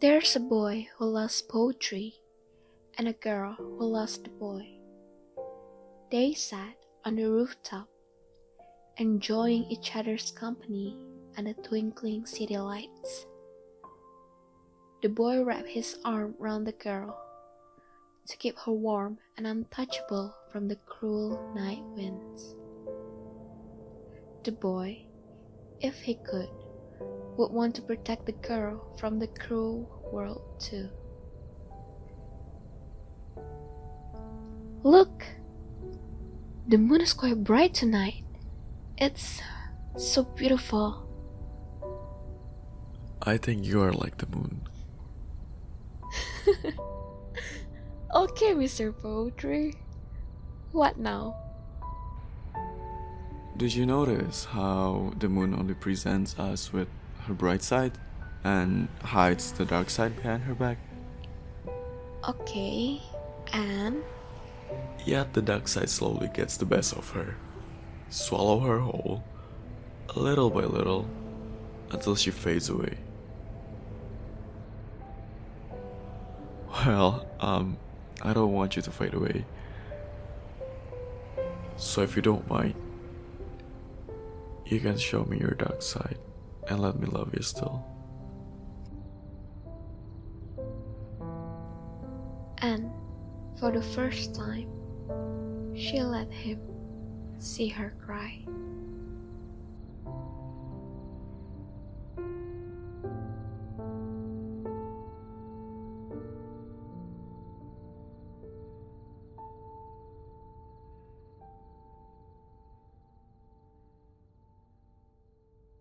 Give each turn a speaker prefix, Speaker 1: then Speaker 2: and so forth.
Speaker 1: There's a boy who loves poetry and a girl who loves the boy. They sat on the rooftop, enjoying each other's company and the twinkling city lights. The boy wrapped his arm round the girl to keep her warm and untouchable from the cruel night winds. The boy, if he could, would want to protect the girl from the cruel world too. Look! The moon is quite bright tonight. It's so beautiful.
Speaker 2: I think you are like the moon.
Speaker 1: okay, Mr. Poetry. What now?
Speaker 2: Did you notice how the moon only presents us with her bright side and hides the dark side behind her back.
Speaker 1: Okay, and?
Speaker 2: Yet the dark side slowly gets the best of her, swallow her whole, little by little, until she fades away. Well, um, I don't want you to fade away. So if you don't mind, you can show me your dark side and let me love you still.
Speaker 1: And for the first time, she let him see her cry.